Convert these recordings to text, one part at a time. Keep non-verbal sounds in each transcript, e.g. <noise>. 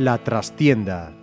La trastienda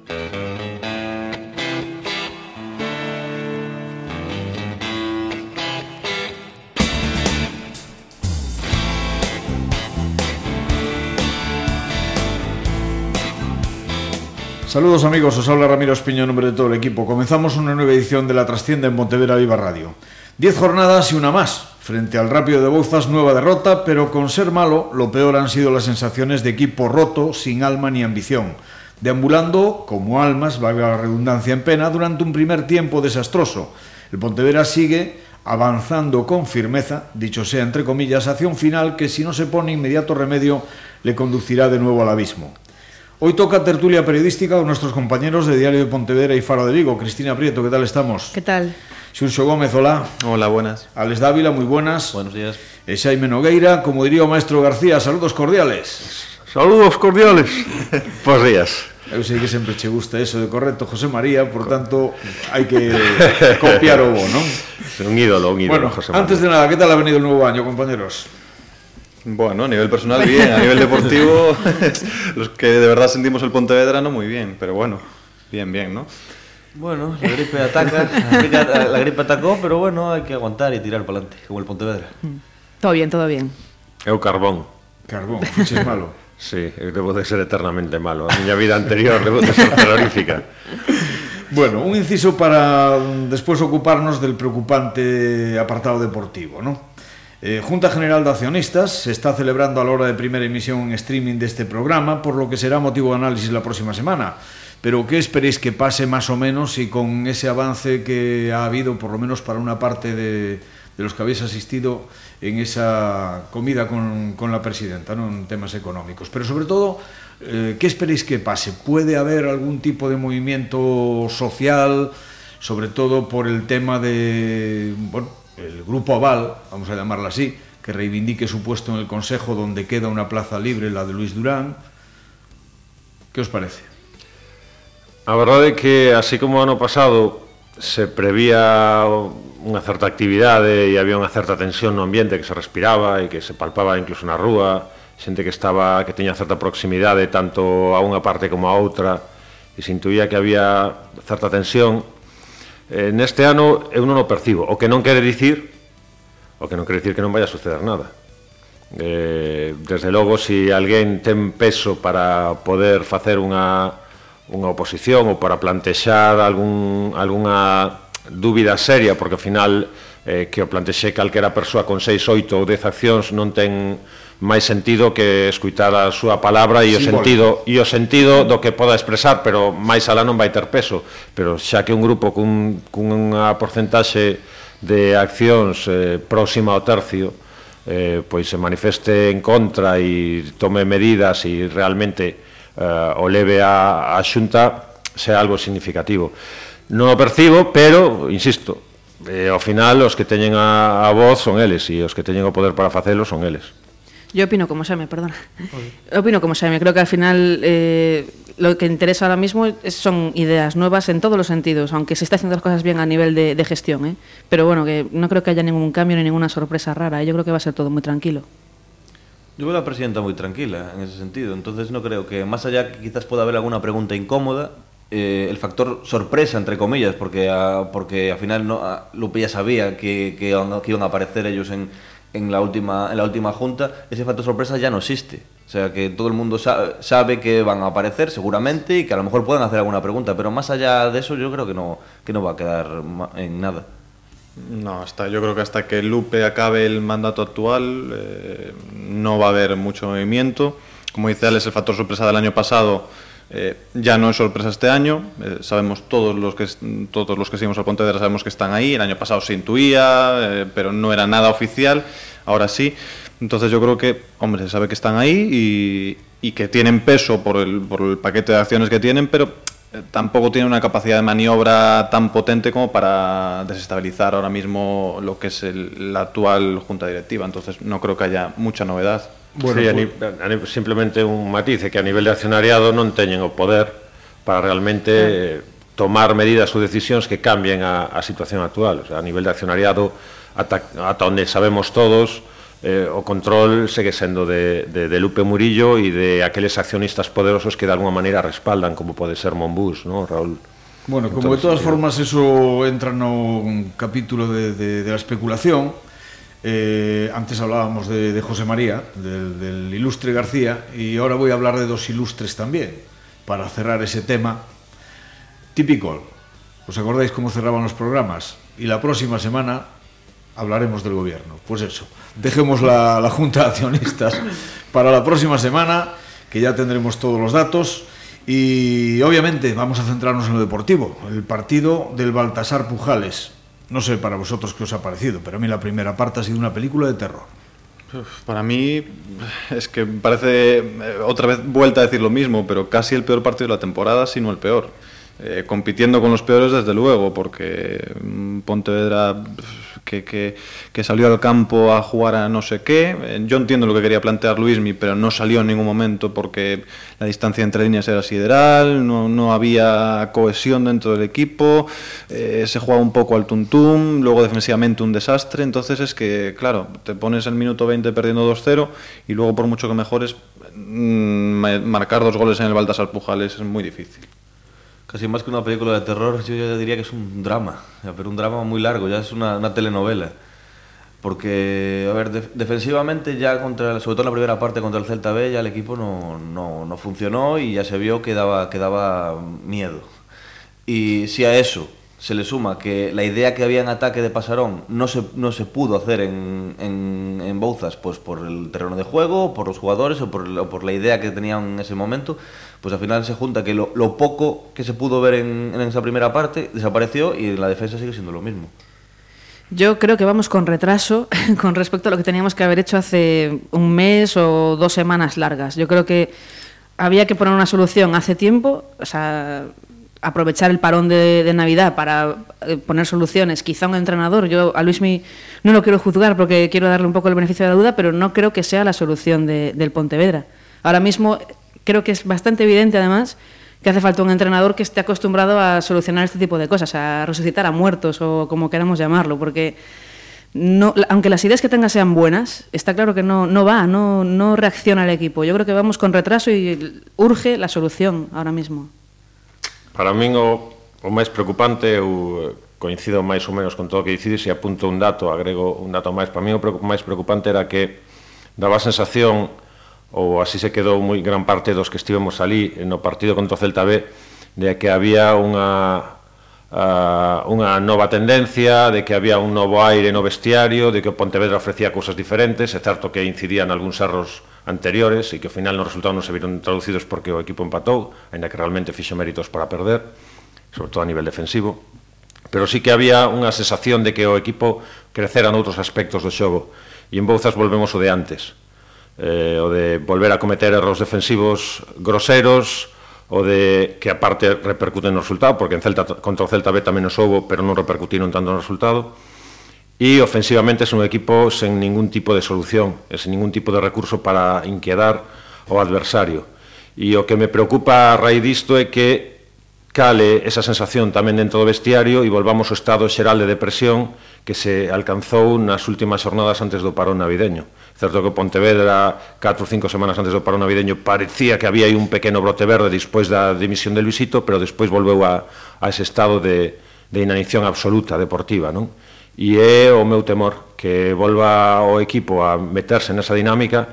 Saludos amigos, os habla Ramiro Espiño en nombre de todo el equipo. Comenzamos una nueva edición de La Trascienda en Montevera Viva Radio. Diez jornadas y una más. Frente al Rápido de Bouzas, nueva derrota, pero con ser malo, lo peor han sido las sensaciones de equipo roto, sin alma ni ambición. Deambulando, como almas, valga la redundancia en pena, durante un primer tiempo desastroso. El Pontevedra sigue avanzando con firmeza, dicho sea entre comillas, hacia un final que si no se pone inmediato remedio le conducirá de nuevo al abismo. Hoy toca tertulia periodística con nuestros compañeros de Diario de Pontevedra y Faro de Vigo. Cristina Prieto, ¿qué tal estamos? ¿Qué tal? Xurxo Gómez, hola. Hola, buenas. Alex Dávila, muy buenas. Buenos días. E Xaime Nogueira, como diría o maestro García, saludos cordiales. Saludos cordiales. <laughs> Bos días. Eu sei que sempre che gusta eso de correcto José María, por tanto, hai que <laughs> copiar o bo, non? Un ídolo, un ídolo, bueno, José María. antes de nada, que tal ha venido el nuevo año, compañeros? Bueno, a nivel personal bien, a nivel deportivo, <laughs> los que de verdad sentimos el Pontevedra no muy bien, pero bueno, bien, bien, ¿no? Bueno, la gripe ataca, la gripe, atacó, pero bueno, hay que aguantar y tirar para adelante, como el Pontevedra. Todo bien, todo bien. Eu carbón. Carbón, fuches malo. Sí, eu debo de ser eternamente malo. A miña vida anterior debo de ser terrorífica. Bueno, un inciso para mm, después ocuparnos del preocupante apartado deportivo, ¿no? Eh, Junta General de Accionistas se está celebrando a la hora de primera emisión en streaming de este programa, por lo que será motivo de análisis la próxima semana. Pero ¿qué esperéis que pase más o menos y con ese avance que ha habido, por lo menos para una parte de, los que habéis asistido en esa comida con, con la presidenta, ¿no? en temas económicos? Pero sobre todo, eh, ¿qué esperéis que pase? ¿Puede haber algún tipo de movimiento social, sobre todo por el tema de, bueno, el Grupo Aval, vamos a llamarla así, que reivindique su puesto en el Consejo donde queda una plaza libre, la de Luis Durán. ¿Qué os parece? A verdade é que así como ano pasado se prevía unha certa actividade e había unha certa tensión no ambiente que se respiraba e que se palpaba incluso na rúa, xente que estaba que tiña certa proximidade tanto a unha parte como a outra e se intuía que había certa tensión eh, neste ano eu non o percibo, o que non quere dicir o que non quere dicir que non vai a suceder nada. Eh, desde logo, se si alguén ten peso para poder facer unha, unha oposición ou para plantexar algún, alguna dúbida seria, porque ao final eh, que o plantexe calquera persoa con 6, 8 ou 10 accións non ten máis sentido que escuitar a súa palabra e o sentido e o sentido do que poda expresar, pero máis alá non vai ter peso, pero xa que un grupo cun cunha porcentaxe de accións eh, próxima ao tercio eh, pois se manifeste en contra e tome medidas e realmente eh, o leve a, a xunta sea algo significativo. Non o percibo, pero, insisto, eh, ao final os que teñen a, a voz son eles e os que teñen o poder para facelo son eles. Yo opino como Xame, perdona. Opino como Xame. Creo que al final eh, lo que interesa ahora mismo es- son ideas nuevas en todos los sentidos, aunque se está haciendo las cosas bien a nivel de, de gestión. ¿eh? Pero bueno, que no creo que haya ningún cambio ni ninguna sorpresa rara. ¿eh? Yo creo que va a ser todo muy tranquilo. Yo veo a la presidenta muy tranquila en ese sentido, entonces no creo que, más allá que quizás pueda haber alguna pregunta incómoda, eh, el factor sorpresa, entre comillas, porque, a- porque al final no, a- Lupe ya sabía que, que, que iban a aparecer ellos en, en, la última, en la última junta, ese factor sorpresa ya no existe. O sea, que todo el mundo sa- sabe que van a aparecer seguramente y que a lo mejor puedan hacer alguna pregunta, pero más allá de eso yo creo que no, que no va a quedar en nada. No, hasta, yo creo que hasta que Lupe acabe el mandato actual eh, no va a haber mucho movimiento. Como dice Alex, el factor sorpresa del año pasado eh, ya no es sorpresa este año. Eh, sabemos todos los que todos los que seguimos al Pontevedra sabemos que están ahí. El año pasado se intuía, eh, pero no era nada oficial. Ahora sí. Entonces yo creo que, hombre, se sabe que están ahí y, que tienen peso por el, por el paquete de acciones que tienen, pero tampoco tienen una capacidad de maniobra tan potente como para desestabilizar ahora mismo lo que es la actual junta directiva. Entonces no creo que haya mucha novedad. Bueno, sí, pues... a, a, simplemente un matiz, que a nivel de accionariado non teñen o poder para realmente eh, tomar medidas ou decisións que cambien a, a situación actual. O sea, a nivel de accionariado, ata, ata onde sabemos todos, eh, o control segue sendo de, de, de Lupe Murillo e de aqueles accionistas poderosos que de alguna maneira respaldan, como pode ser Monbus, ¿no, Raúl? Bueno, como Entonces, de todas formas eso entra no capítulo de, de, de la especulación, eh, antes hablábamos de, de José María, del, del ilustre García, y ahora voy a hablar de dos ilustres también, para cerrar ese tema. Típico, ¿os acordáis cómo cerraban los programas? Y la próxima semana hablaremos del gobierno. Pues eso, dejemos la, la Junta de Accionistas <coughs> para la próxima semana, que ya tendremos todos los datos. Y obviamente vamos a centrarnos en lo deportivo, el partido del Baltasar Pujales. No sé para vosotros qué os ha parecido, pero a mí la primera parte ha sido una película de terror. Para mí es que parece eh, otra vez vuelta a decir lo mismo, pero casi el peor partido de la temporada, sino el peor. Eh, compitiendo con los peores desde luego, porque mm, Pontevedra que, que, que, salió al campo a jugar a no sé qué. Eh, yo entiendo lo que quería plantear Luismi, pero no salió en ningún momento porque la distancia entre líneas era sideral, no, no había cohesión dentro del equipo, eh, se jugaba un poco al tuntum, luego defensivamente un desastre. Entonces es que, claro, te pones el minuto 20 perdiendo 2-0 y luego, por mucho que mejores, mmm, marcar dos goles en el Baltasar Pujales es muy difícil. Casi más que una película de terror, yo ya diría que es un drama, pero un drama muy largo, ya es una, una telenovela. Porque, a ver, de, defensivamente ya, contra, sobre todo en la primera parte contra el Celta B, ya el equipo no, no, no funcionó y ya se vio que daba, que daba miedo. Y si a eso se le suma que la idea que había en ataque de Pasarón no se, no se pudo hacer en, en, en Bouzas pues por el terreno de juego, por los jugadores o por, o por la idea que tenían en ese momento, pues al final se junta que lo, lo poco que se pudo ver en, esa primera parte desapareció y la defensa sigue siendo lo mismo. Yo creo que vamos con retraso <laughs> con respecto a lo que teníamos que haber hecho hace un mes o dos semanas largas. Yo creo que había que poner una solución hace tiempo, o sea, aprovechar el parón de, de Navidad para eh, poner soluciones. Quizá un entrenador, yo a Luismi no lo quiero juzgar porque quiero darle un poco el beneficio de la duda, pero no creo que sea la solución de, del Pontevedra. Ahora mismo creo que es bastante evidente además que hace falta un entrenador que esté acostumbrado a solucionar este tipo de cosas, a resucitar a muertos o como queramos llamarlo, porque no, aunque las ideas que tenga sean buenas, está claro que no, no va, no, no reacciona el equipo. Yo creo que vamos con retraso y urge la solución ahora mismo. Para min o, o máis preocupante eu eh, coincido máis ou menos con todo o que dicides e apunto un dato, agrego un dato máis. Para min o máis preocupante era que daba a sensación ou así se quedou moi gran parte dos que estivemos ali no partido contra o Celta B de que había unha a, unha nova tendencia, de que había un novo aire no vestiario, de que o Pontevedra ofrecía cousas diferentes, é certo que incidían algúns erros anteriores e que ao final nos resultados non se viron traducidos porque o equipo empatou, aínda que realmente fixo méritos para perder, sobre todo a nivel defensivo, pero sí que había unha sensación de que o equipo crecera noutros aspectos do xogo, e en Bouzas volvemos o de antes eh, o de volver a cometer erros defensivos groseros, o de que aparte repercuten no resultado, porque en Celta contra o Celta B tamén nos houbo, pero non repercutiron tanto no resultado. E ofensivamente é un equipo sen ningún tipo de solución, sen ningún tipo de recurso para inquedar o adversario. E o que me preocupa a raíz disto é que cale esa sensación tamén dentro do vestiario e volvamos ao estado xeral de depresión que se alcanzou nas últimas jornadas antes do parón navideño. Certo que Pontevedra, 4 ou 5 semanas antes do parón navideño, parecía que había aí un pequeno brote verde despois da dimisión de Luisito, pero despois volveu a, a ese estado de, de inanición absoluta deportiva, non? E é o meu temor que volva o equipo a meterse nesa dinámica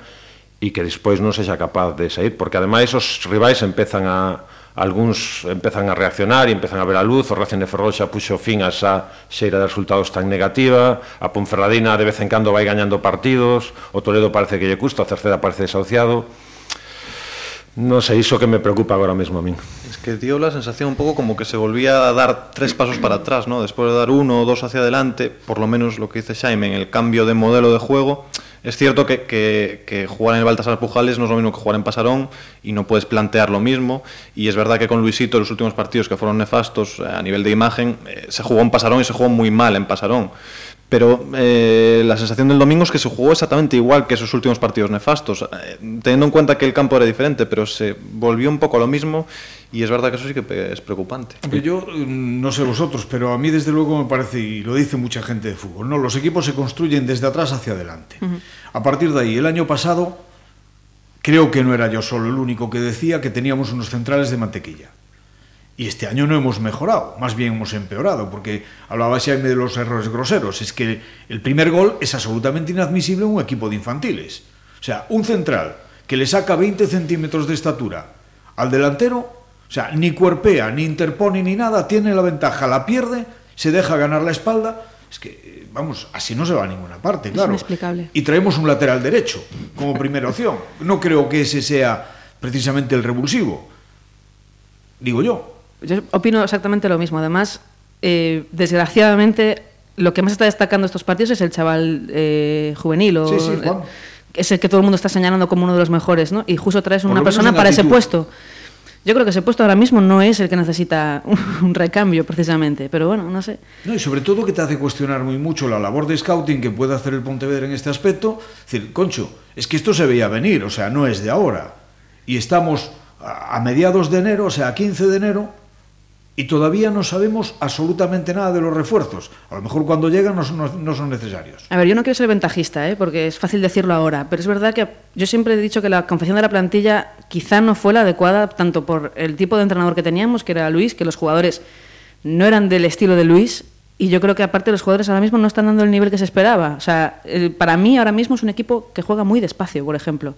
e que despois non sexa capaz de sair, porque ademais os rivais empezan a, algúns empezan a reaccionar e empezan a ver a luz, o Racing de Ferrol xa puxo fin a esa xeira de resultados tan negativa, a Ponferradina de vez en cando vai gañando partidos, o Toledo parece que lle custa, a Cerceda parece desahuciado. Non sei, iso que me preocupa agora mesmo a min. Es que dio la sensación un pouco como que se volvía a dar tres pasos para atrás, ¿no? Despois de dar uno ou dos hacia adelante, por lo menos lo que dice Xaime, en el cambio de modelo de juego, es cierto que, jugar en el Baltasar Pujales no es lo mismo que jugar en Pasarón y no puedes plantear lo mismo. Y es verdad que con Luisito los últimos partidos que fueron nefastos a nivel de imagen, eh, se jugó en Pasarón y se jugó muy mal en Pasarón Pero eh, la sensación del domingo es que se jugó exactamente igual que esos últimos partidos nefastos, eh, teniendo en cuenta que el campo era diferente, pero se volvió un poco a lo mismo y es verdad que eso sí que es preocupante. Hombre, Yo mm, no sé vosotros, pero a mí desde luego me parece, y lo dice mucha gente de fútbol, ¿no? los equipos se construyen desde atrás hacia adelante. A partir de ahí, el año pasado, creo que no era yo solo el único que decía que teníamos unos centrales de mantequilla. Y este año no hemos mejorado, más bien hemos empeorado, porque hablaba Jaime de los errores groseros. Es que el primer gol es absolutamente inadmisible en un equipo de infantiles. O sea, un central que le saca 20 centímetros de estatura al delantero, o sea, ni cuerpea, ni interpone, ni nada, tiene la ventaja, la pierde, se deja ganar la espalda. Es que, eh, vamos, así no se va a ninguna parte, claro. inexplicable. Y traemos un lateral derecho como primera opción. No creo que ese sea precisamente el revulsivo. Digo yo. Yo opino exactamente lo mismo. Además, eh, desgraciadamente, lo que más está destacando estos partidos es el chaval eh, juvenil. O, Sí, sí, Juan. eh, es el que todo el mundo está señalando como uno de los mejores, ¿no? Y justo traes una persona para ese puesto. Yo creo que ese puesto ahora mismo no es el que necesita un recambio, precisamente. Pero bueno, no sé. No, y sobre todo que te hace cuestionar muy mucho la labor de scouting que puede hacer el Pontevedra en este aspecto. Es decir, concho, es que esto se veía venir, o sea, no es de ahora. Y estamos a a mediados de enero, o sea, a 15 de enero, y todavía no sabemos absolutamente nada de los refuerzos. A lo mejor cuando llegan no son, necesarios. A ver, yo no quiero ser ventajista, ¿eh? porque es fácil decirlo ahora, pero es verdad que yo siempre he dicho que la confección de la plantilla quizá no fue la adecuada, tanto por el tipo de entrenador que teníamos, que era Luis, que los jugadores no eran del estilo de Luis, y yo creo que aparte los jugadores ahora mismo no están dando el nivel que se esperaba. O sea, para mí ahora mismo es un equipo que juega muy despacio, por ejemplo.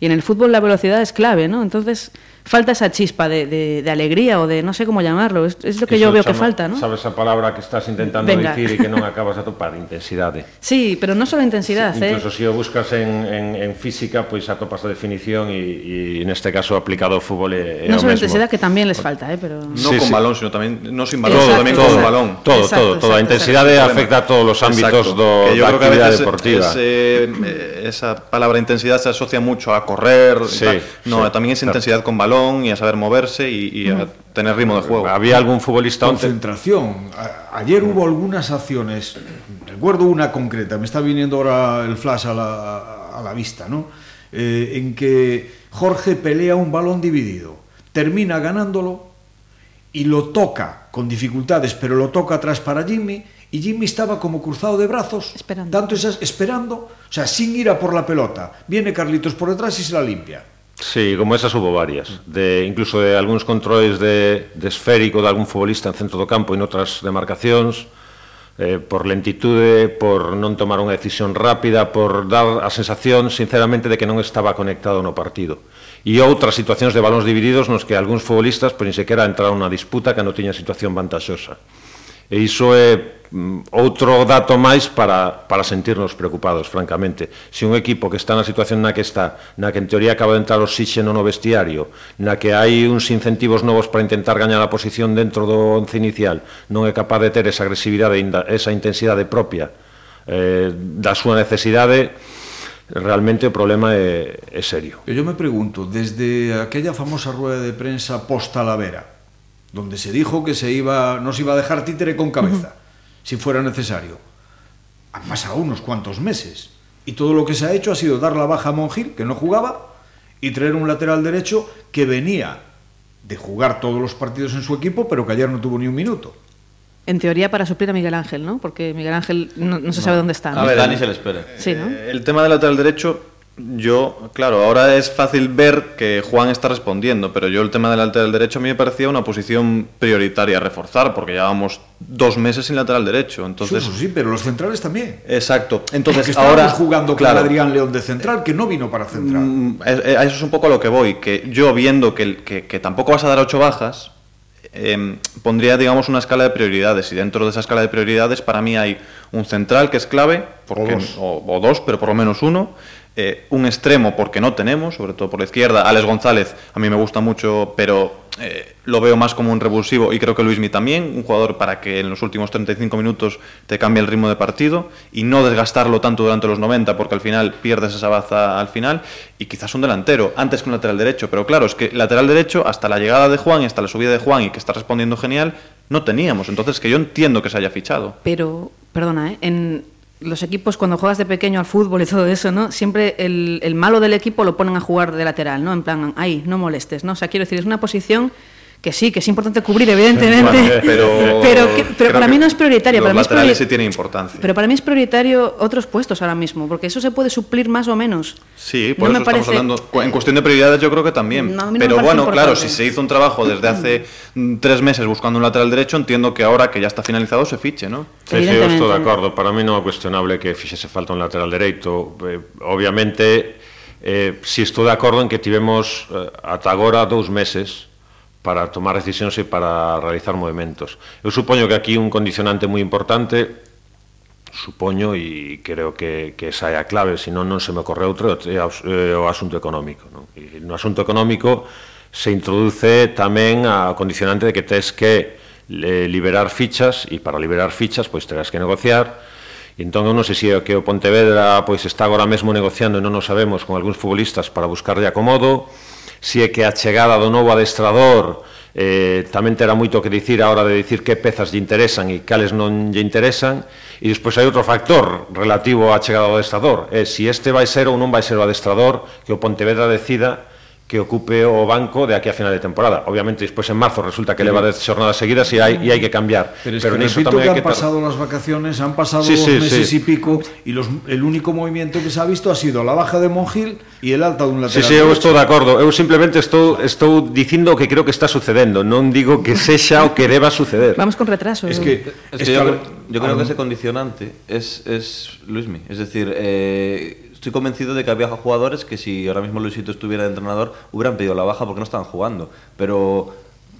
Y en el fútbol la velocidad es clave, ¿no? Entonces falta esa chispa de, de- de alegría o de no sé cómo llamarlo. Es, es lo que yo Eso veo que falta, ¿no? Sabes a palabra que estás intentando Venga. dicir e que non <laughs> acabas de atopar, intensidade. Sí, pero no solo intensidad, ¿eh? Incluso se o buscas en, en, en física, pois atopas a definición e, e neste caso aplicado ao fútbol é, é No o solo mesmo. intensidad, que también les falta, ¿eh? pero... No Sí, con sí. balón, sino también, no sin balón, Exacto, también con balón. Todo, Exacto, todo, toda a exacto, intensidade afecta a todos os ámbitos Exacto, do, que yo da creo que a actividade veces deportiva. es, eh, eh, esa palabra intensidad se asocia mucho a correr, y Sí, tal. no, sí, también es claro. intensidad con balón y a saber moverse y, y a tener ritmo de juego. Había algún futbolista Concentración. A- ayer hubo algunas acciones, recuerdo una concreta, me está viniendo ahora el flash a la, a la vista, ¿no? Eh, en que Jorge pelea un balón dividido, termina ganándolo y lo toca con dificultades, pero lo toca atrás para Jimmy y Jimmy estaba como cruzado de brazos, esperando. Tanto esas, esperando, o sea, sin ir a por la pelota. Viene Carlitos por detrás y se la limpia. Sí, como esas hubo varias, de, incluso de algúns controles de, de esférico de algún futbolista en centro do campo e noutras demarcacións, eh, por lentitude, por non tomar unha decisión rápida, por dar a sensación, sinceramente, de que non estaba conectado no partido. E outras situacións de balóns divididos nos que algúns futbolistas, pois, por ni sequera entraron na disputa que non tiña situación vantaxosa. E iso é mm, outro dato máis para, para sentirnos preocupados, francamente. Se un equipo que está na situación na que está, na que en teoría acaba de entrar oxígeno no vestiario, na que hai uns incentivos novos para intentar gañar a posición dentro do once inicial, non é capaz de ter esa agresividade, esa intensidade propia eh, da súa necesidade, realmente o problema é, é serio. Eu me pregunto, desde aquella famosa rueda de prensa post-Talavera, donde se dijo que se iba, no se iba a dejar títere con cabeza, si fuera necesario, han pasado unos cuantos meses. Y todo lo que se ha hecho ha sido dar la baja a Monjil, que no jugaba, y traer un lateral derecho que venía de jugar todos los partidos en su equipo, pero que ayer no tuvo ni un minuto. En teoría para suplir a Miguel Ángel, ¿no? Porque Miguel Ángel no, no se sabe dónde está. ¿no? A ver, Dani se le espera. Sí, ¿no? Eh, El tema del lateral derecho, yo, claro, ahora es fácil ver que Juan está respondiendo, pero yo el tema del lateral derecho a mí me parecía una posición prioritaria a reforzar, porque llevábamos dos meses sin lateral derecho. Entonces, Eso sí, pero los centrales también. exacto. Porque Entonces, estábamos ahora jugando claro, con Adrián León de central, que no vino para central. Mm, eh, eh, A eso es un poco a lo que voy, que yo viendo que, que, que tampoco vas a dar ocho bajas, eh, pondría, digamos, una escala de prioridades. Y dentro de esa escala de prioridades, para mí hay un central que es clave, porque, O dos. o, o dos, pero por lo menos uno. Eh, un extremo porque no tenemos, sobre todo por la izquierda. Alex González a mí me gusta mucho, pero eh, lo veo más como un revulsivo y creo que Luismi también, un jugador para que en los últimos 35 minutos te cambie el ritmo de partido y no desgastarlo tanto durante los 90 porque al final pierdes esa baza al final y quizás un delantero antes que un lateral derecho, pero claro, es que lateral derecho hasta la llegada de Juan y hasta la subida de Juan y que está respondiendo genial, no teníamos, entonces que yo entiendo que se haya fichado. Pero, perdona, ¿eh? en los equipos cuando juegas de pequeño al fútbol y todo eso, ¿no? Siempre el, malo del equipo lo ponen a jugar de lateral, ¿no? En plan, ahí, no molestes, ¿no? O sea, quiero decir, es una posición que sí, que es importante cubrir, evidentemente, Bueno, pero <laughs> pero, que- pero para mí no es prioritario. los Para mí es priori- sí tienen importancia. Pero para mí es prioritario otros puestos ahora mismo, porque eso se puede suplir más o menos. Sí, por No eso me parece- estamos hablando. En cuestión de prioridades, yo creo que también. No, no Pero parece bueno, claro, si se hizo un trabajo desde <laughs> hace mm, tres meses buscando un lateral derecho, entiendo que ahora que ya está finalizado se fiche, ¿no? Sí, Evidentemente. estou de acordo. Para mí non é cuestionable que fixese falta un lateral dereito. Eh, obviamente, eh, si estou de acordo en que tivemos eh, ata agora dous meses para tomar decisións e para realizar movimentos. Eu supoño que aquí un condicionante moi importante supoño e creo que, que esa é a clave, senón non se me ocorre outro, é eh, eh, o asunto económico. Non? E no asunto económico se introduce tamén a condicionante de que tes que eh, liberar fichas e para liberar fichas pois terás que negociar e entón eu non sei se é que o Pontevedra pois está agora mesmo negociando e non o sabemos con algúns futbolistas para buscarlle acomodo Si é que a chegada do novo adestrador eh, tamén terá moito que dicir a hora de dicir que pezas lle interesan e cales non lle interesan. E despois hai outro factor relativo á chegada do adestrador. É eh, si este vai ser ou non vai ser o adestrador que o Pontevedra decida que ocupe o banco de aquí a final de temporada. Obviamente, despois en marzo resulta que leva 10 xornadas seguidas e hai, e hai que cambiar. Pero es que niso repito tamén que han tar- pasado las vacaciones, han pasado Sí, dos sí, meses sí. y pico y los, el único movimiento que se ha visto ha sido la baja de Monjil y el alta de un Sí, lateral. sí, eu derecho. estou de acordo. Eu simplemente estou estou dicindo que creo que está sucedendo, non digo que sexa o que deba suceder. Vamos con retraso. Es que, Es que yo, yo creo que ese condicionante es, es Luismi. Es decir, eh, estoy convencido de que había jugadores que si ahora mismo Luisito estuviera de entrenador hubieran pedido la baja porque no estaban jugando. Pero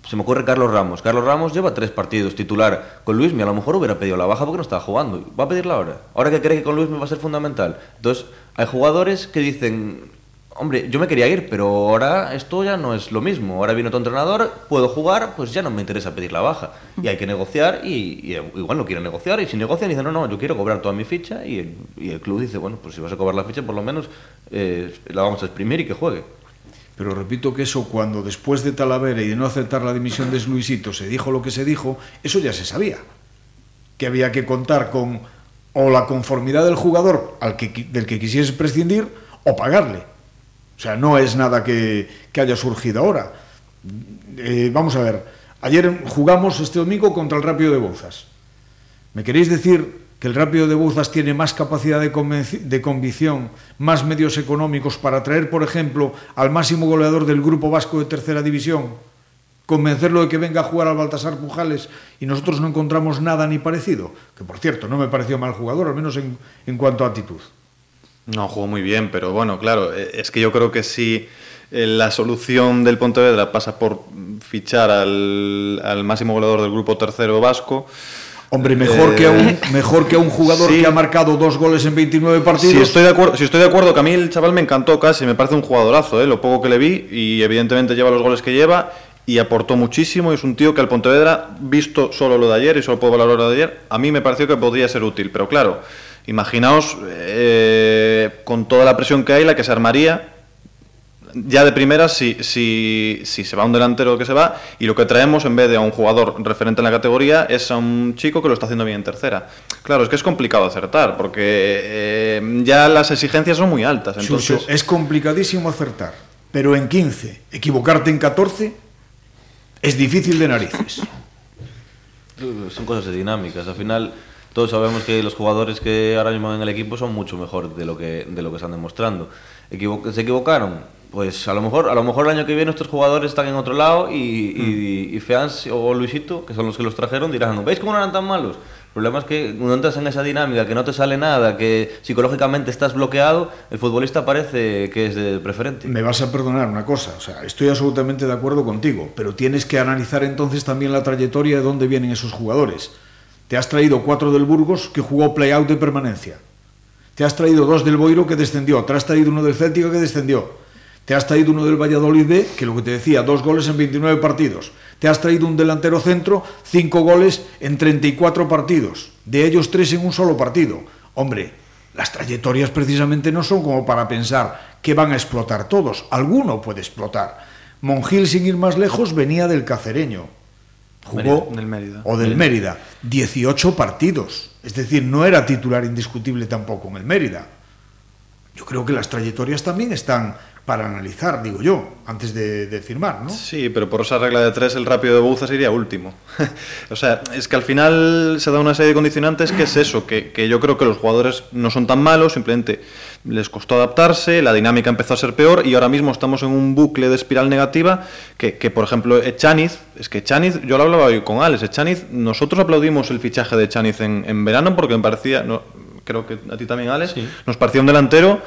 se me ocurre Carlos Ramos. Carlos Ramos lleva tres partidos titular con Luismi. A lo mejor hubiera pedido la baja porque no estaba jugando. Va a pedirla ahora. Ahora que cree que con Luismi va a ser fundamental. Entonces, hay jugadores que dicen, Hombre, yo me quería ir, pero ahora esto ya no es lo mismo. Ahora viene otro entrenador, puedo jugar, pues ya no me interesa pedir la baja. Y hay que negociar y, igual no quieren negociar. Y si negocian, dicen, no, no, yo quiero cobrar toda mi ficha. Y el, y el club dice, bueno, pues si vas a cobrar la ficha, por lo menos eh, la vamos a exprimir y que juegue. Pero repito que eso cuando después de Talavera y de no aceptar la dimisión de Luisito se dijo lo que se dijo, eso ya se sabía. Que había que contar con o la conformidad del jugador al que, del que quisiese prescindir o pagarle. O sea, no es nada que, que haya surgido ahora. Eh, vamos a ver, ayer jugamos este domingo contra el Rápido de Bouzas. ¿Me queréis decir que el Rápido de Bouzas tiene más capacidad de, de convicción, más medios económicos para traer, por ejemplo, al máximo goleador del grupo vasco de tercera división, convencerlo de que venga a jugar al Baltasar Pujales y nosotros no encontramos nada ni parecido? Que por cierto, no me pareció mal jugador, al menos en, en cuanto a actitud. No, jugó muy bien, pero bueno, claro, eh, es que yo creo que si eh, la solución del Pontevedra pasa por fichar al, al máximo goleador del grupo tercero vasco. Hombre, mejor, eh, que, a un, mejor que a un jugador sí. que ha marcado dos goles en 29 partidos. Si estoy, de acuerdo, si estoy de acuerdo, que a mí el chaval me encantó casi, me parece un jugadorazo, ¿eh? lo poco que le vi, y evidentemente lleva los goles que lleva, y aportó muchísimo, y es un tío que al Pontevedra, visto solo lo de ayer, y solo puedo valorar lo de ayer, a mí me pareció que podría ser útil, pero claro, imaginaos eh, con toda la presión que hay, la que se armaría, ya de primeras si, si, si se va un delantero que se va y lo que traemos en vez de a un jugador referente en la categoría es a un chico que lo está haciendo bien en tercera. Claro, es que es complicado acertar porque eh, ya las exigencias son muy altas. Suso, Entonces, es complicadísimo acertar, pero en 15, equivocarte en 14 es difícil de narices. Son cosas de dinámicas. Al final, todos sabemos que los jugadores que ahora mismo en el equipo son mucho mejor de lo que, de lo que están demostrando. Equivo- ¿Se equivocaron? Pues a lo mejor a lo mejor el año que viene estos jugadores están en otro lado y, y, y Feans o Luisito, que son los que los trajeron, dirán, ¿veis cómo no eran tan malos? El problema es que cuando entras en esa dinámica, que no te sale nada, que psicológicamente estás bloqueado, el futbolista parece que es de preferente. Me vas a perdonar una cosa, o sea, estoy absolutamente de acuerdo contigo, pero tienes que analizar entonces también la trayectoria de dónde vienen esos jugadores. Te has traído cuatro del Burgos que jugó play-out de permanencia. Te has traído dos del Boiro que descendió. Te has traído uno del Céltico que descendió. Te has traído uno del Valladolid B, que lo que te decía, dos goles en 29 partidos. Te has traído un delantero centro, cinco goles en 34 partidos. De ellos tres en un solo partido. Hombre, las trayectorias precisamente no son como para pensar que van a explotar todos. Alguno puede explotar. Monjil, sin ir más lejos, venía del cacereño. Jugó Del Mérida. o del Mérida 18 partidos. Es decir, no era titular indiscutible tampoco en el Mérida. Yo creo que las trayectorias también están para analizar, digo yo, antes de, de firmar, ¿no? Sí, pero por esa regla de tres el rápido de Bouzas iría último. <laughs> o sea, es que al final se da una serie de condicionantes que es eso, que, que yo creo que los jugadores no son tan malos, simplemente les costó adaptarse, la dinámica empezó a ser peor y ahora mismo estamos en un bucle de espiral negativa que, que por ejemplo, Echaniz, es que Echaniz, yo lo hablaba hoy con Alex, Echaniz, nosotros aplaudimos el fichaje de Echaniz en, en verano porque me parecía, no, creo que a ti también, Alex, nos parecía un delantero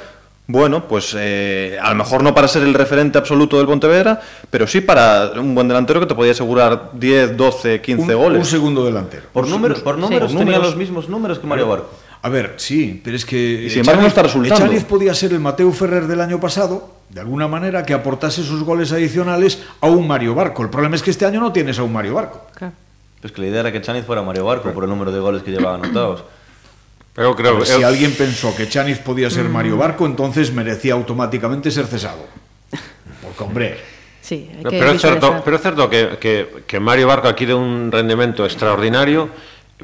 bueno, pues eh, a lo mejor no para ser el referente absoluto del Pontevedra, pero sí para un buen delantero que te podía asegurar 10, 12, 15 un, goles. Un segundo delantero. Por números, por números Sí. tenía números. los mismos números que Mario Barco. A ver, sí, pero es que. Y sin embargo no está resultando. Echaniz podía ser el Mateo Ferrer del año pasado, de alguna manera, que aportase sus goles adicionales a un Mario Barco. El problema es que este año no tienes a un Mario Barco. Claro. Pues que la idea era que Chaniz fuera Mario Barco por el número de goles que llevaba anotados. <coughs> Pero creo que si alguien pensó que Echaniz podía ser Mario Barco, entonces merecía automáticamente ser cesado. <laughs> Porque, hombre, Sí, No, que pero certo, visualizar. pero é certo que, que, que Mario Barco aquí de un rendemento extraordinario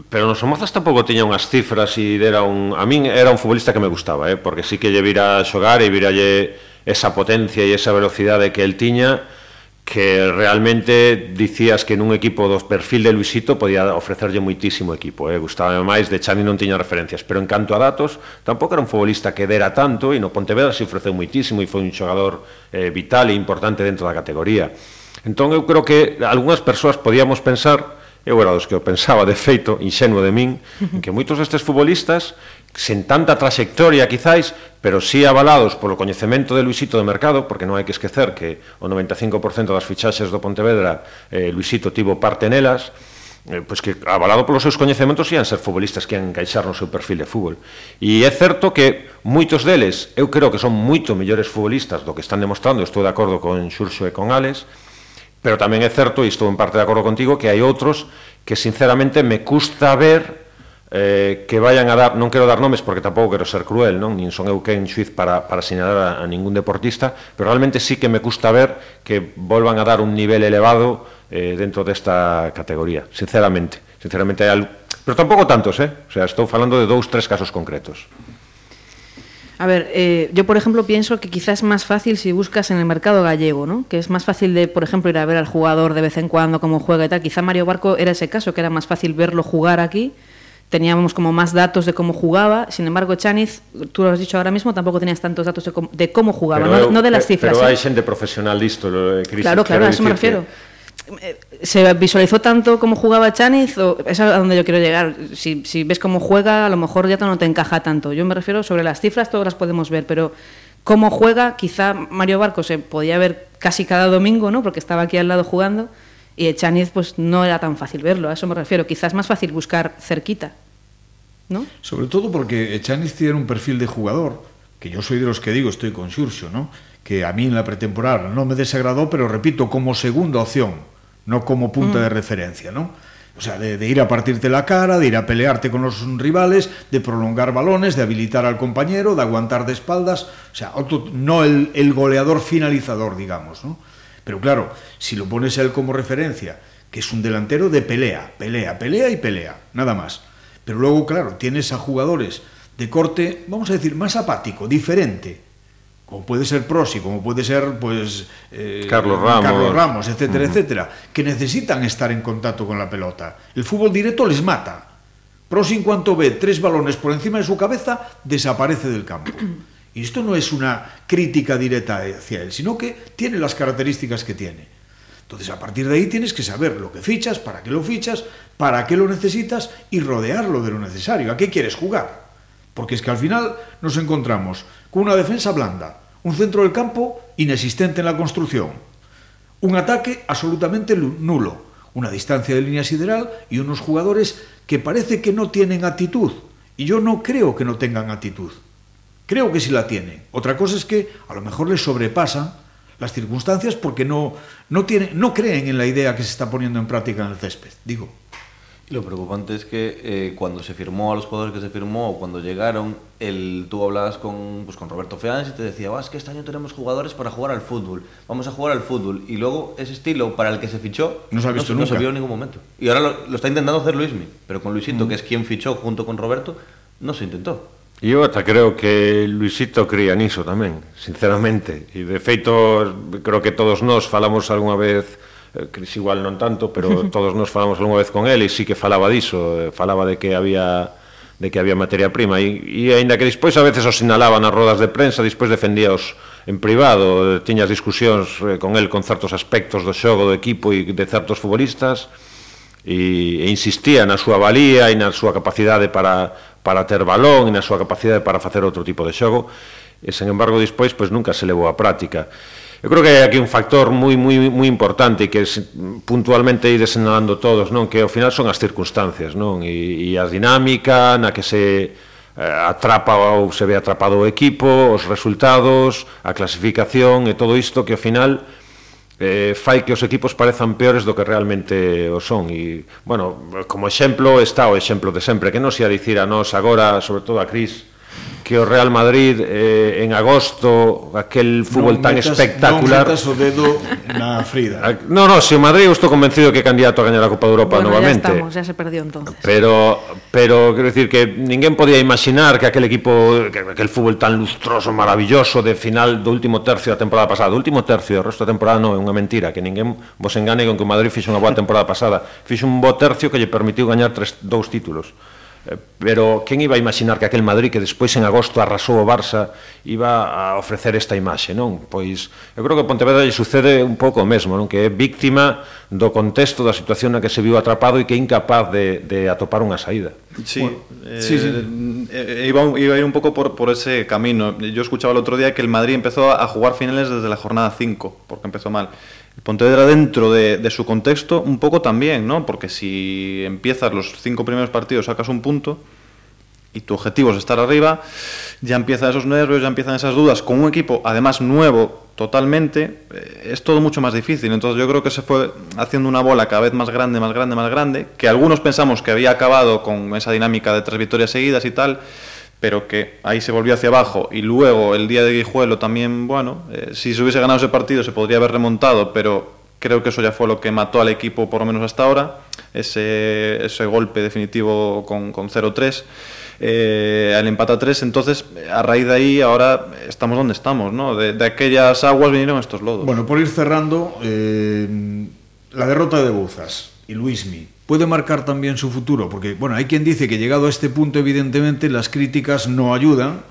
Pero nos Somozas tampouco tiña unhas cifras e era un a min era un futbolista que me gustaba, eh, porque sí que lle vira xogar e viralle esa potencia e esa velocidade que el tiña que realmente dicías que nun equipo do perfil de Luisito podía ofrecerlle moitísimo equipo, eh? gustaba máis, de Chani non tiña referencias, pero en canto a datos, tampouco era un futbolista que dera tanto e no Pontevedra se ofreceu moitísimo e foi un xogador eh, vital e importante dentro da categoría. Entón eu creo que algunhas persoas podíamos pensar eu era dos que o pensaba de feito, inxenuo de min, en que moitos destes futbolistas, sen tanta trayectoria quizáis, pero sí avalados polo coñecemento de Luisito de mercado, porque non hai que esquecer que o 95% das fichaxes do Pontevedra eh, Luisito tivo parte nelas, eh, pois que avalado polos seus coñecementos ian ser futbolistas que ian encaixar no seu perfil de fútbol. E é certo que moitos deles, eu creo que son moito mellores futbolistas do que están demostrando, estou de acordo con Xurxo e con Ales, Pero tamén é certo, e estou en parte de acordo contigo, que hai outros que sinceramente me custa ver eh, que vayan a dar, non quero dar nomes porque tampouco quero ser cruel, non? Nin son eu quen xuiz para, para señalar a, a ningún deportista, pero realmente sí que me custa ver que volvan a dar un nivel elevado eh, dentro desta categoría, sinceramente. Sinceramente, hai algo... pero tampouco tantos, eh? O sea, estou falando de dous, tres casos concretos. A ver, eh, yo por ejemplo pienso que quizás es más fácil si buscas en el mercado gallego, ¿no? Que es más fácil de, por ejemplo, ir a ver al jugador de vez en cuando, cómo juega y tal. Quizá Mario Barco era ese caso, que era más fácil verlo jugar aquí. Teníamos como más datos de cómo jugaba. Sin embargo, Chaniz, tú lo has dicho ahora mismo, tampoco tenías tantos datos de cómo, de cómo jugaba, Pero no, no de las cifras. Pero ¿eh? hai xente profesional disto, eh, Cris, Claro, claro, a eso me que- refiero. Se visualizó tanto cómo jugaba Chaniz, o es a donde yo quiero llegar. Si, ves cómo juega, a lo mejor ya no te encaja tanto. Yo me refiero sobre las cifras, todas las podemos ver, pero cómo juega, quizá Mario Barco se podía ver casi cada domingo, ¿no? Porque estaba aquí al lado jugando, y Chaniz, pues no era tan fácil verlo, a eso me refiero. Quizás más fácil buscar cerquita, ¿no? Sobre todo porque Echaniz tiene un perfil de jugador, que yo soy de los que digo, estoy con Xurxo, ¿no? que a mí en la pretemporada no me desagradó, pero repito, como segunda opción, no como punta de referencia, ¿no? O sea, de, de ir a partirte la cara, de ir a pelearte con los rivales, de prolongar balones, de habilitar al compañero, de aguantar de espaldas, o sea, otro- no el, el goleador finalizador, digamos, ¿no? Pero claro, si lo pones a él como referencia, que es un delantero de pelea, pelea, pelea y pelea, nada más. Pero luego, claro, tienes a jugadores de corte, vamos a decir, más apático, diferente, como puede ser Prosi, como puede ser, pues, eh, Carlos Ramos. Carlos Ramos, etcétera, etcétera, que necesitan estar en contacto con la pelota. El fútbol directo les mata. Prosi, en cuanto ve tres balones por encima de su cabeza, desaparece del campo. Y esto no es una crítica directa hacia él, sino que tiene las características que tiene. Entonces, a partir de ahí tienes que saber lo que fichas, para qué lo fichas, para qué lo necesitas y rodearlo de lo necesario. ¿A qué quieres jugar? Porque es que al final nos encontramos con una defensa blanda, un centro del campo inexistente en la construcción, un ataque absolutamente nulo, una distancia de línea sideral y unos jugadores que parece que no tienen actitud. Y yo no creo que no tengan actitud. Creo que sí la tienen. Otra cosa es que a lo mejor les sobrepasan las circunstancias porque no, no, tienen, no creen en la idea que se está poniendo en práctica en el césped. Digo. Y lo preocupante es que eh, cuando se firmó a los jugadores que se firmó, o cuando llegaron, el, tú hablabas con, pues, con Roberto Feans y te decía, oh, es que este año tenemos jugadores para jugar al fútbol, vamos a jugar al fútbol. Y luego ese estilo para el que se fichó No se ha visto no, nunca. se vio en ningún momento. Y ahora lo, lo está intentando hacer Luismi, pero con Luisito, que es quien fichó junto con Roberto, no se intentó. Eu ata creo que Luisito cría niso tamén, sinceramente. E de feito, creo que todos nós falamos algunha vez, Eh, Cris igual non tanto, pero <laughs> todos nos falamos algunha vez con ele e sí que falaba diso, eh, falaba de que había de que había materia prima e, e aínda que despois a veces os sinalaba nas rodas de prensa, despois defendíaos en privado, eh, tiñas discusións con el con certos aspectos do xogo do equipo e de certos futbolistas e, e insistía na súa valía e na súa capacidade para, para ter balón e na súa capacidade para facer outro tipo de xogo e sen embargo despois pois nunca se levou a práctica. Eu creo que hai aquí un factor moi moi moi importante que puntualmente ides señalando todos, non, que ao final son as circunstancias, non, e, e a dinámica na que se eh, atrapa ou se ve atrapado o equipo, os resultados, a clasificación e todo isto que ao final eh, fai que os equipos parezan peores do que realmente o son. E, bueno, como exemplo está o exemplo de sempre que non se a dicir a nós agora, sobre todo a Cris que o Real Madrid eh, en agosto aquel fútbol non tan metas, espectacular non metas o dedo na frida. A, no, no, se o Madrid eu estou convencido que é candidato a gañar a Copa de Europa bueno, novamente. ya estamos, ya se perdió entonces. Pero, pero quero decir que ninguén podía imaginar que aquel equipo que aquel fútbol tan lustroso, maravilloso de final do último tercio da temporada pasada. Do último tercio, o resto da temporada non é unha mentira que ninguén vos engane con que o Madrid fixo unha boa temporada pasada. Fixo un bo tercio que lle permitiu gañar tres, dous títulos pero quen iba a imaginar que aquel Madrid que despois en agosto arrasou o Barça iba a ofrecer esta imaxe, non? Pois eu creo que a Pontevedra lle sucede un pouco o mesmo, non? Que é víctima do contexto da situación na que se viu atrapado e que é incapaz de, de atopar unha saída. Sí, bueno, eh, sí, sí. Eh, iba, iba a ir un pouco por, por ese camino. Yo escuchaba el otro día que el Madrid empezó a jugar finales desde la jornada 5, porque empezó mal. El Pontevedra dentro de, de su contexto un poco también, ¿no? Porque si empiezas los cinco primeros partidos, sacas un punto y tu objetivo es estar arriba, ya empiezan esos nervios, ya empiezan esas dudas. Con un equipo, además nuevo totalmente, eh, es todo mucho más difícil. Entonces yo creo que se fue haciendo una bola cada vez más grande, más grande, más grande, que algunos pensamos que había acabado con esa dinámica de tres victorias seguidas y tal, pero que ahí se volvió hacia abajo. Y luego el día de Guijuelo también, bueno, eh, si se hubiese ganado ese partido se podría haber remontado, pero creo que eso ya fue lo que mató al equipo por lo menos hasta ahora, ese, ese golpe definitivo con, con 0-3 eh, al empate a 3, entonces a raíz de ahí ahora estamos donde estamos, ¿no? De, aquellas aguas vinieron estos lodos. Bueno, por ir cerrando, eh, la derrota de Bouzas y Luismi puede marcar también su futuro, porque bueno, hay quien dice que llegado a este punto, evidentemente, las críticas no ayudan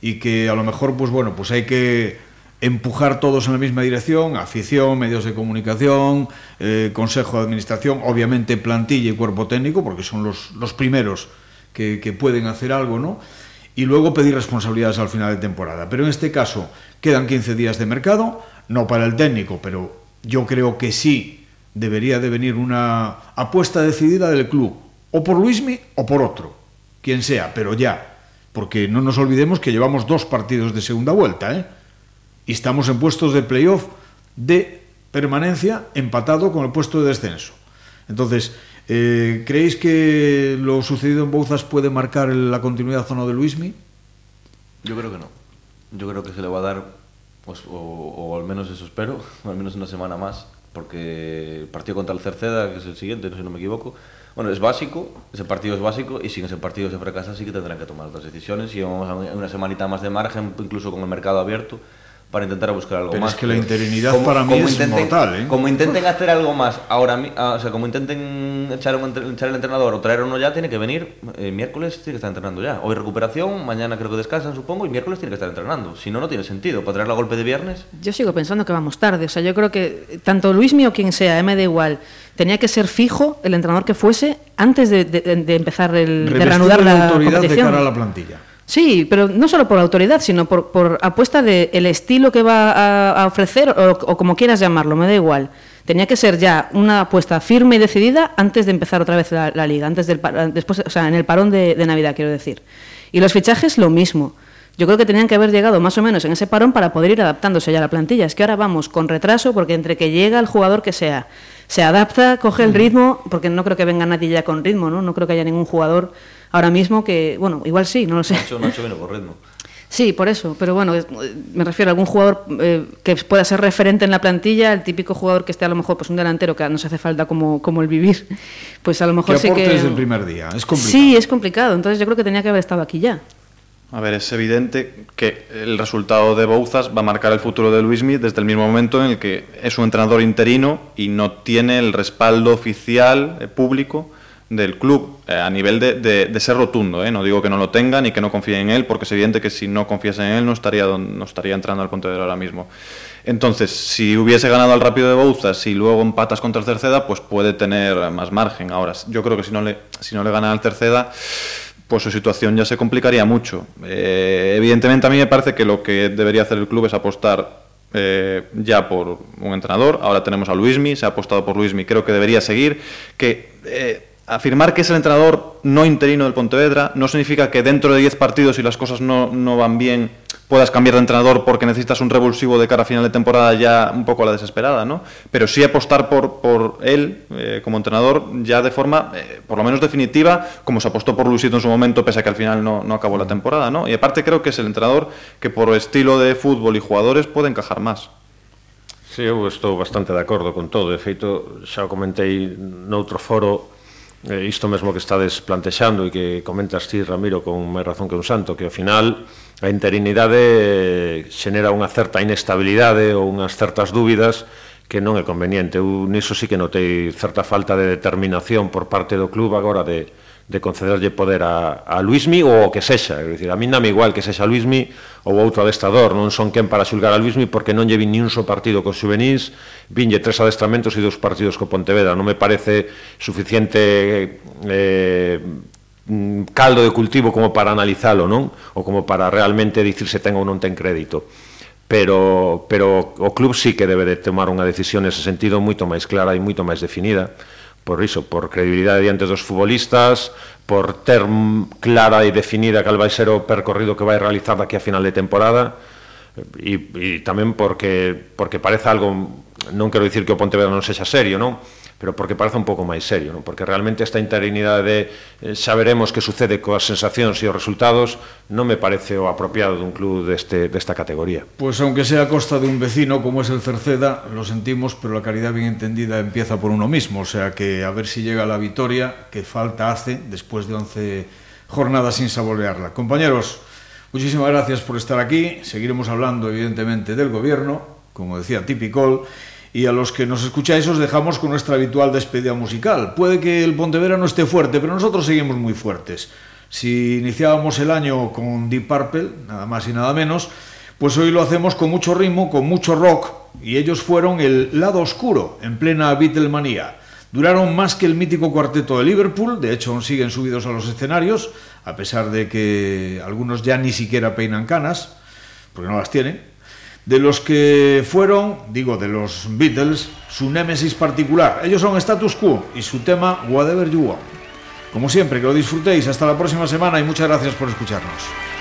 y que a lo mejor, pues bueno, pues hay que empujar todos en la misma dirección, afición, medios de comunicación, eh, consejo de administración, obviamente plantilla y cuerpo técnico, porque son los, los primeros que, que pueden hacer algo, ¿no? y luego pedir responsabilidades al final de temporada. Pero en este caso quedan 15 días de mercado, no para el técnico, pero yo creo que sí debería de venir una apuesta decidida del club, o por Luismi o por otro, quien sea, pero ya, porque no nos olvidemos que llevamos dos partidos de segunda vuelta, ¿eh? y estamos en puestos de playoff de permanencia empatado con el puesto de descenso. Entonces, eh, ¿creéis que lo sucedido en Bouzas puede marcar la continuidad o no de Luismi? Yo creo que no. Yo creo que se le va a dar, pues, o, o al menos eso espero, <laughs> al menos una semana más, porque el partido contra el Cerceda, que es el siguiente, no sé si no me equivoco, bueno, es básico, ese partido es básico y sin ese partido se fracasa sí que tendrán que tomar otras decisiones y vamos a una semanita más de margen, incluso con el mercado abierto, para intentar buscar algo Pero más. es que la interinidad para mí es mortal, ¿eh? Como intenten hacer algo más ahora, mi- ah, o sea, como intenten echar, un echar el entrenador o traer uno ya, tiene que venir eh, miércoles, tiene que estar entrenando ya. Hoy recuperación, mañana creo que descansan, supongo, y miércoles tiene que estar entrenando. Si no, no tiene sentido. Para traerlo a golpe de viernes, Yo sigo pensando que vamos tarde. O sea, yo creo que tanto Luismi o quien sea, eh, me da igual, tenía que ser fijo el entrenador que fuese antes de, de- de empezar el, de reanudar de la autoridad de competición. cara a la plantilla. Sí, pero no solo por autoridad, sino por, por apuesta de el estilo que va a, a ofrecer o, o como quieras llamarlo, me da igual. Tenía que ser ya una apuesta firme y decidida antes de empezar otra vez la, la liga, antes del después, o sea, en el parón de, de Navidad, quiero decir. Y los fichajes lo mismo. Yo creo que tenían que haber llegado más o menos en ese parón para poder ir adaptándose ya a la plantilla. Es que ahora vamos con retraso porque entre que llega el jugador que sea, se adapta, coge el ritmo, porque no creo que venga nadie ya con ritmo, ¿no? No creo que haya ningún jugador ahora mismo que, bueno, igual sí, no lo sé. Nacho, Nacho viene por ritmo. Sí, por eso, pero bueno, me refiero a algún jugador eh, que pueda ser referente en la plantilla, el típico jugador que esté a lo mejor pues un delantero que nos hace falta como, como el vivir, <laughs> pues a lo mejor sí que... el primer día, es complicado. Sí, es complicado, entonces yo creo que tenía que haber estado aquí ya. A ver, es evidente que el resultado de Bouzas va a marcar el futuro de Luismi desde el mismo momento en el que es un entrenador interino y no tiene el respaldo oficial eh, público del club eh, a nivel de, de, ser rotundo. ¿eh? No digo que no lo tenga ni que no confíe en él, porque es evidente que si no confiase en él no estaría, no estaría entrando al Pontevedra ahora mismo. Entonces, si hubiese ganado al rápido de Bouzas y luego empatas contra el Cerceda, pues puede tener más margen. Ahora, yo creo que si no le, si no le gana al Cerceda pues su situación ya se complicaría mucho. Eh, evidentemente a mí me parece que lo que debería hacer el club es apostar ya por un entrenador. Ahora tenemos a Luismi, se ha apostado por Luismi, creo que debería seguir. Que afirmar que es el entrenador no interino del Pontevedra no significa que dentro de 10 partidos, si las cosas no, no van bien, puedas cambiar de entrenador porque necesitas un revulsivo de cara a final de temporada ya un poco a la desesperada, ¿no? Pero sí apostar por, por él eh, como entrenador ya de forma, eh, por lo menos definitiva, como se apostó por Luisito en su momento, pese a que al final no, no acabó la temporada, ¿no? Y aparte creo que es el entrenador que por estilo de fútbol y jugadores puede encajar más. Sí, eu estou bastante de acordo con todo. De feito, xa o comentei noutro foro eh, isto mesmo que estades plantexando e que comentas ti, Ramiro, con máis razón que un santo, que ao final a interinidade eh, xenera unha certa inestabilidade ou unhas certas dúbidas que non é conveniente. Eu niso sí que notei certa falta de determinación por parte do club agora de, de concederlle poder a, a Luismi ou o que sexa, é dicir, a mí dame igual que sexa Luismi ou outro adestador, non son quen para xulgar a Luismi porque non lle vin ni un só partido cos xuvenís, vinlle tres adestramentos e dous partidos co Pontevedra, non me parece suficiente eh, caldo de cultivo como para analizalo, non? Ou como para realmente dicir se ten ou non ten crédito. Pero, pero o club sí que debe de tomar unha decisión nese sentido moito máis clara e moito máis definida por iso, por credibilidade diante dos futbolistas, por ter clara e definida cal vai ser o percorrido que vai realizar daqui a final de temporada, e, e tamén porque porque parece algo non quero dicir que o Pontevedra non sexa serio, non? pero porque parece un pouco máis serio, non? porque realmente esta interinidade de eh, xa veremos que sucede coas sensacións e os resultados non me parece o apropiado dun club deste, desta categoría. Pois pues aunque sea a costa de un vecino como es el Cerceda, lo sentimos, pero la caridad bien entendida empieza por uno mismo, o sea que a ver si llega la victoria que falta hace despois de 11 jornadas sin saborearla. Compañeros, muchísimas gracias por estar aquí, seguiremos hablando evidentemente del gobierno, como decía Tipicol, y a los que nos escucháis os dejamos con nuestra habitual despedida musical. Puede que el Pontevedra no esté fuerte, pero nosotros seguimos muy fuertes. Si iniciábamos el año con Deep Purple, nada más y nada menos, pues hoy lo hacemos con mucho ritmo, con mucho rock, y ellos fueron el lado oscuro, en plena Beatlemanía. Duraron más que el mítico cuarteto de Liverpool, de hecho siguen subidos a los escenarios, a pesar de que algunos ya ni siquiera peinan canas, porque no las tienen, de los que fueron, digo, de los Beatles, su némesis particular. Ellos son Status Quo y su tema Whatever You Want. Como siempre, que lo disfrutéis. Hasta la próxima semana y muchas gracias por escucharnos.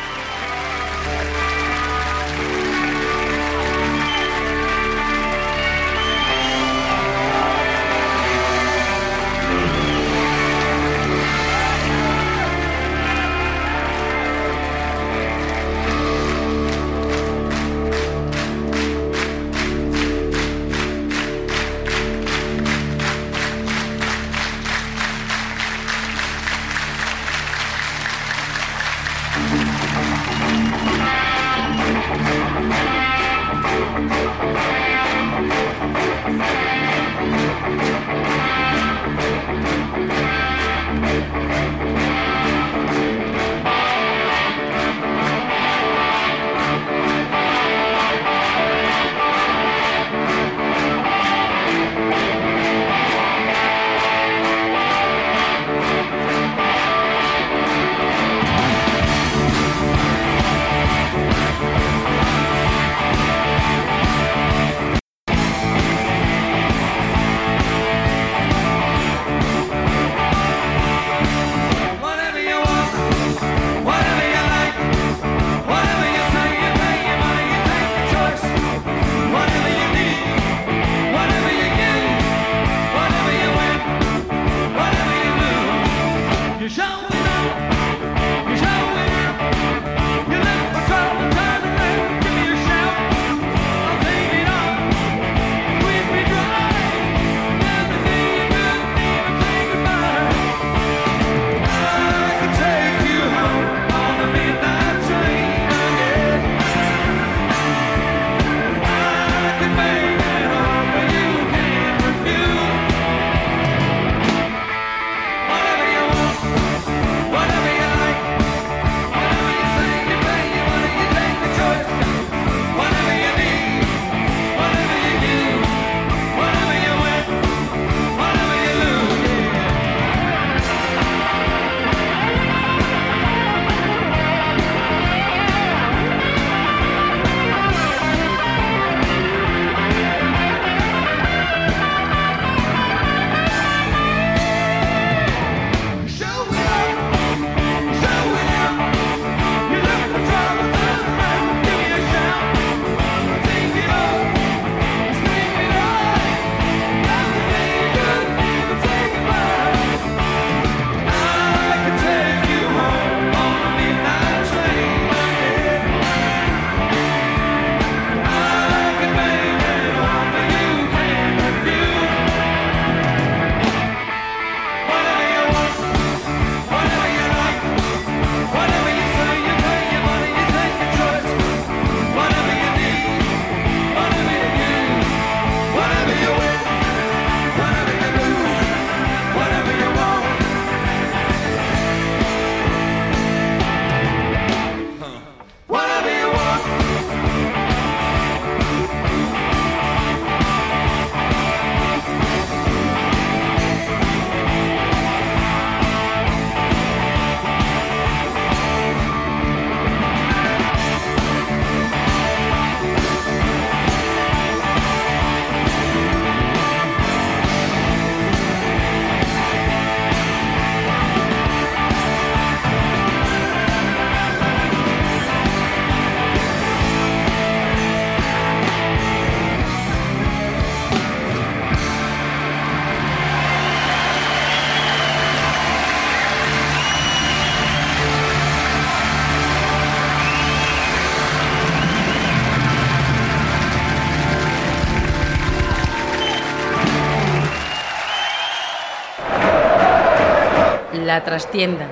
La trastienda.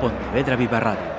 Pontevedra Viva Radio.